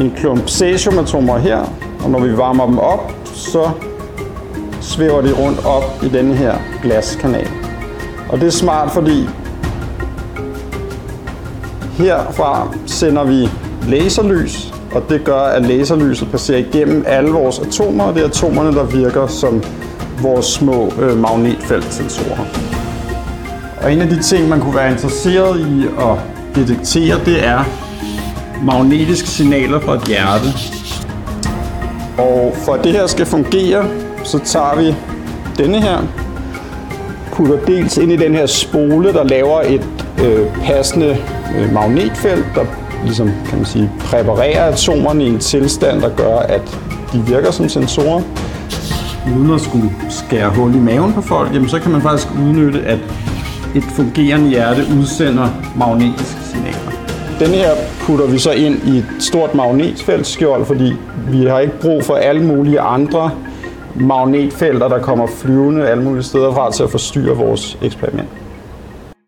en klump cesiumatomer her, og når vi varmer dem op, så svæver de rundt op i denne her glaskanal. Og det er smart, fordi herfra sender vi laserlys, og det gør, at laserlyset passerer igennem alle vores atomer, og det er atomerne, der virker som vores små øh, magnetfeltsensorer. Og en af de ting, man kunne være interesseret i at detektere, det er magnetiske signaler fra et hjerte. Og for at det her skal fungere, så tager vi denne her, putter dels ind i den her spole, der laver et øh, passende øh, magnetfelt, der ligesom, kan man sige, præparerer atomerne i en tilstand, der gør, at de virker som sensorer. Uden at skulle skære hul i maven på folk, jamen, så kan man faktisk udnytte, at et fungerende hjerte udsender magnetiske den her putter vi så ind i et stort magnetfeltskjold, fordi vi har ikke brug for alle mulige andre magnetfelter, der kommer flyvende alle mulige steder fra til at forstyrre vores eksperiment.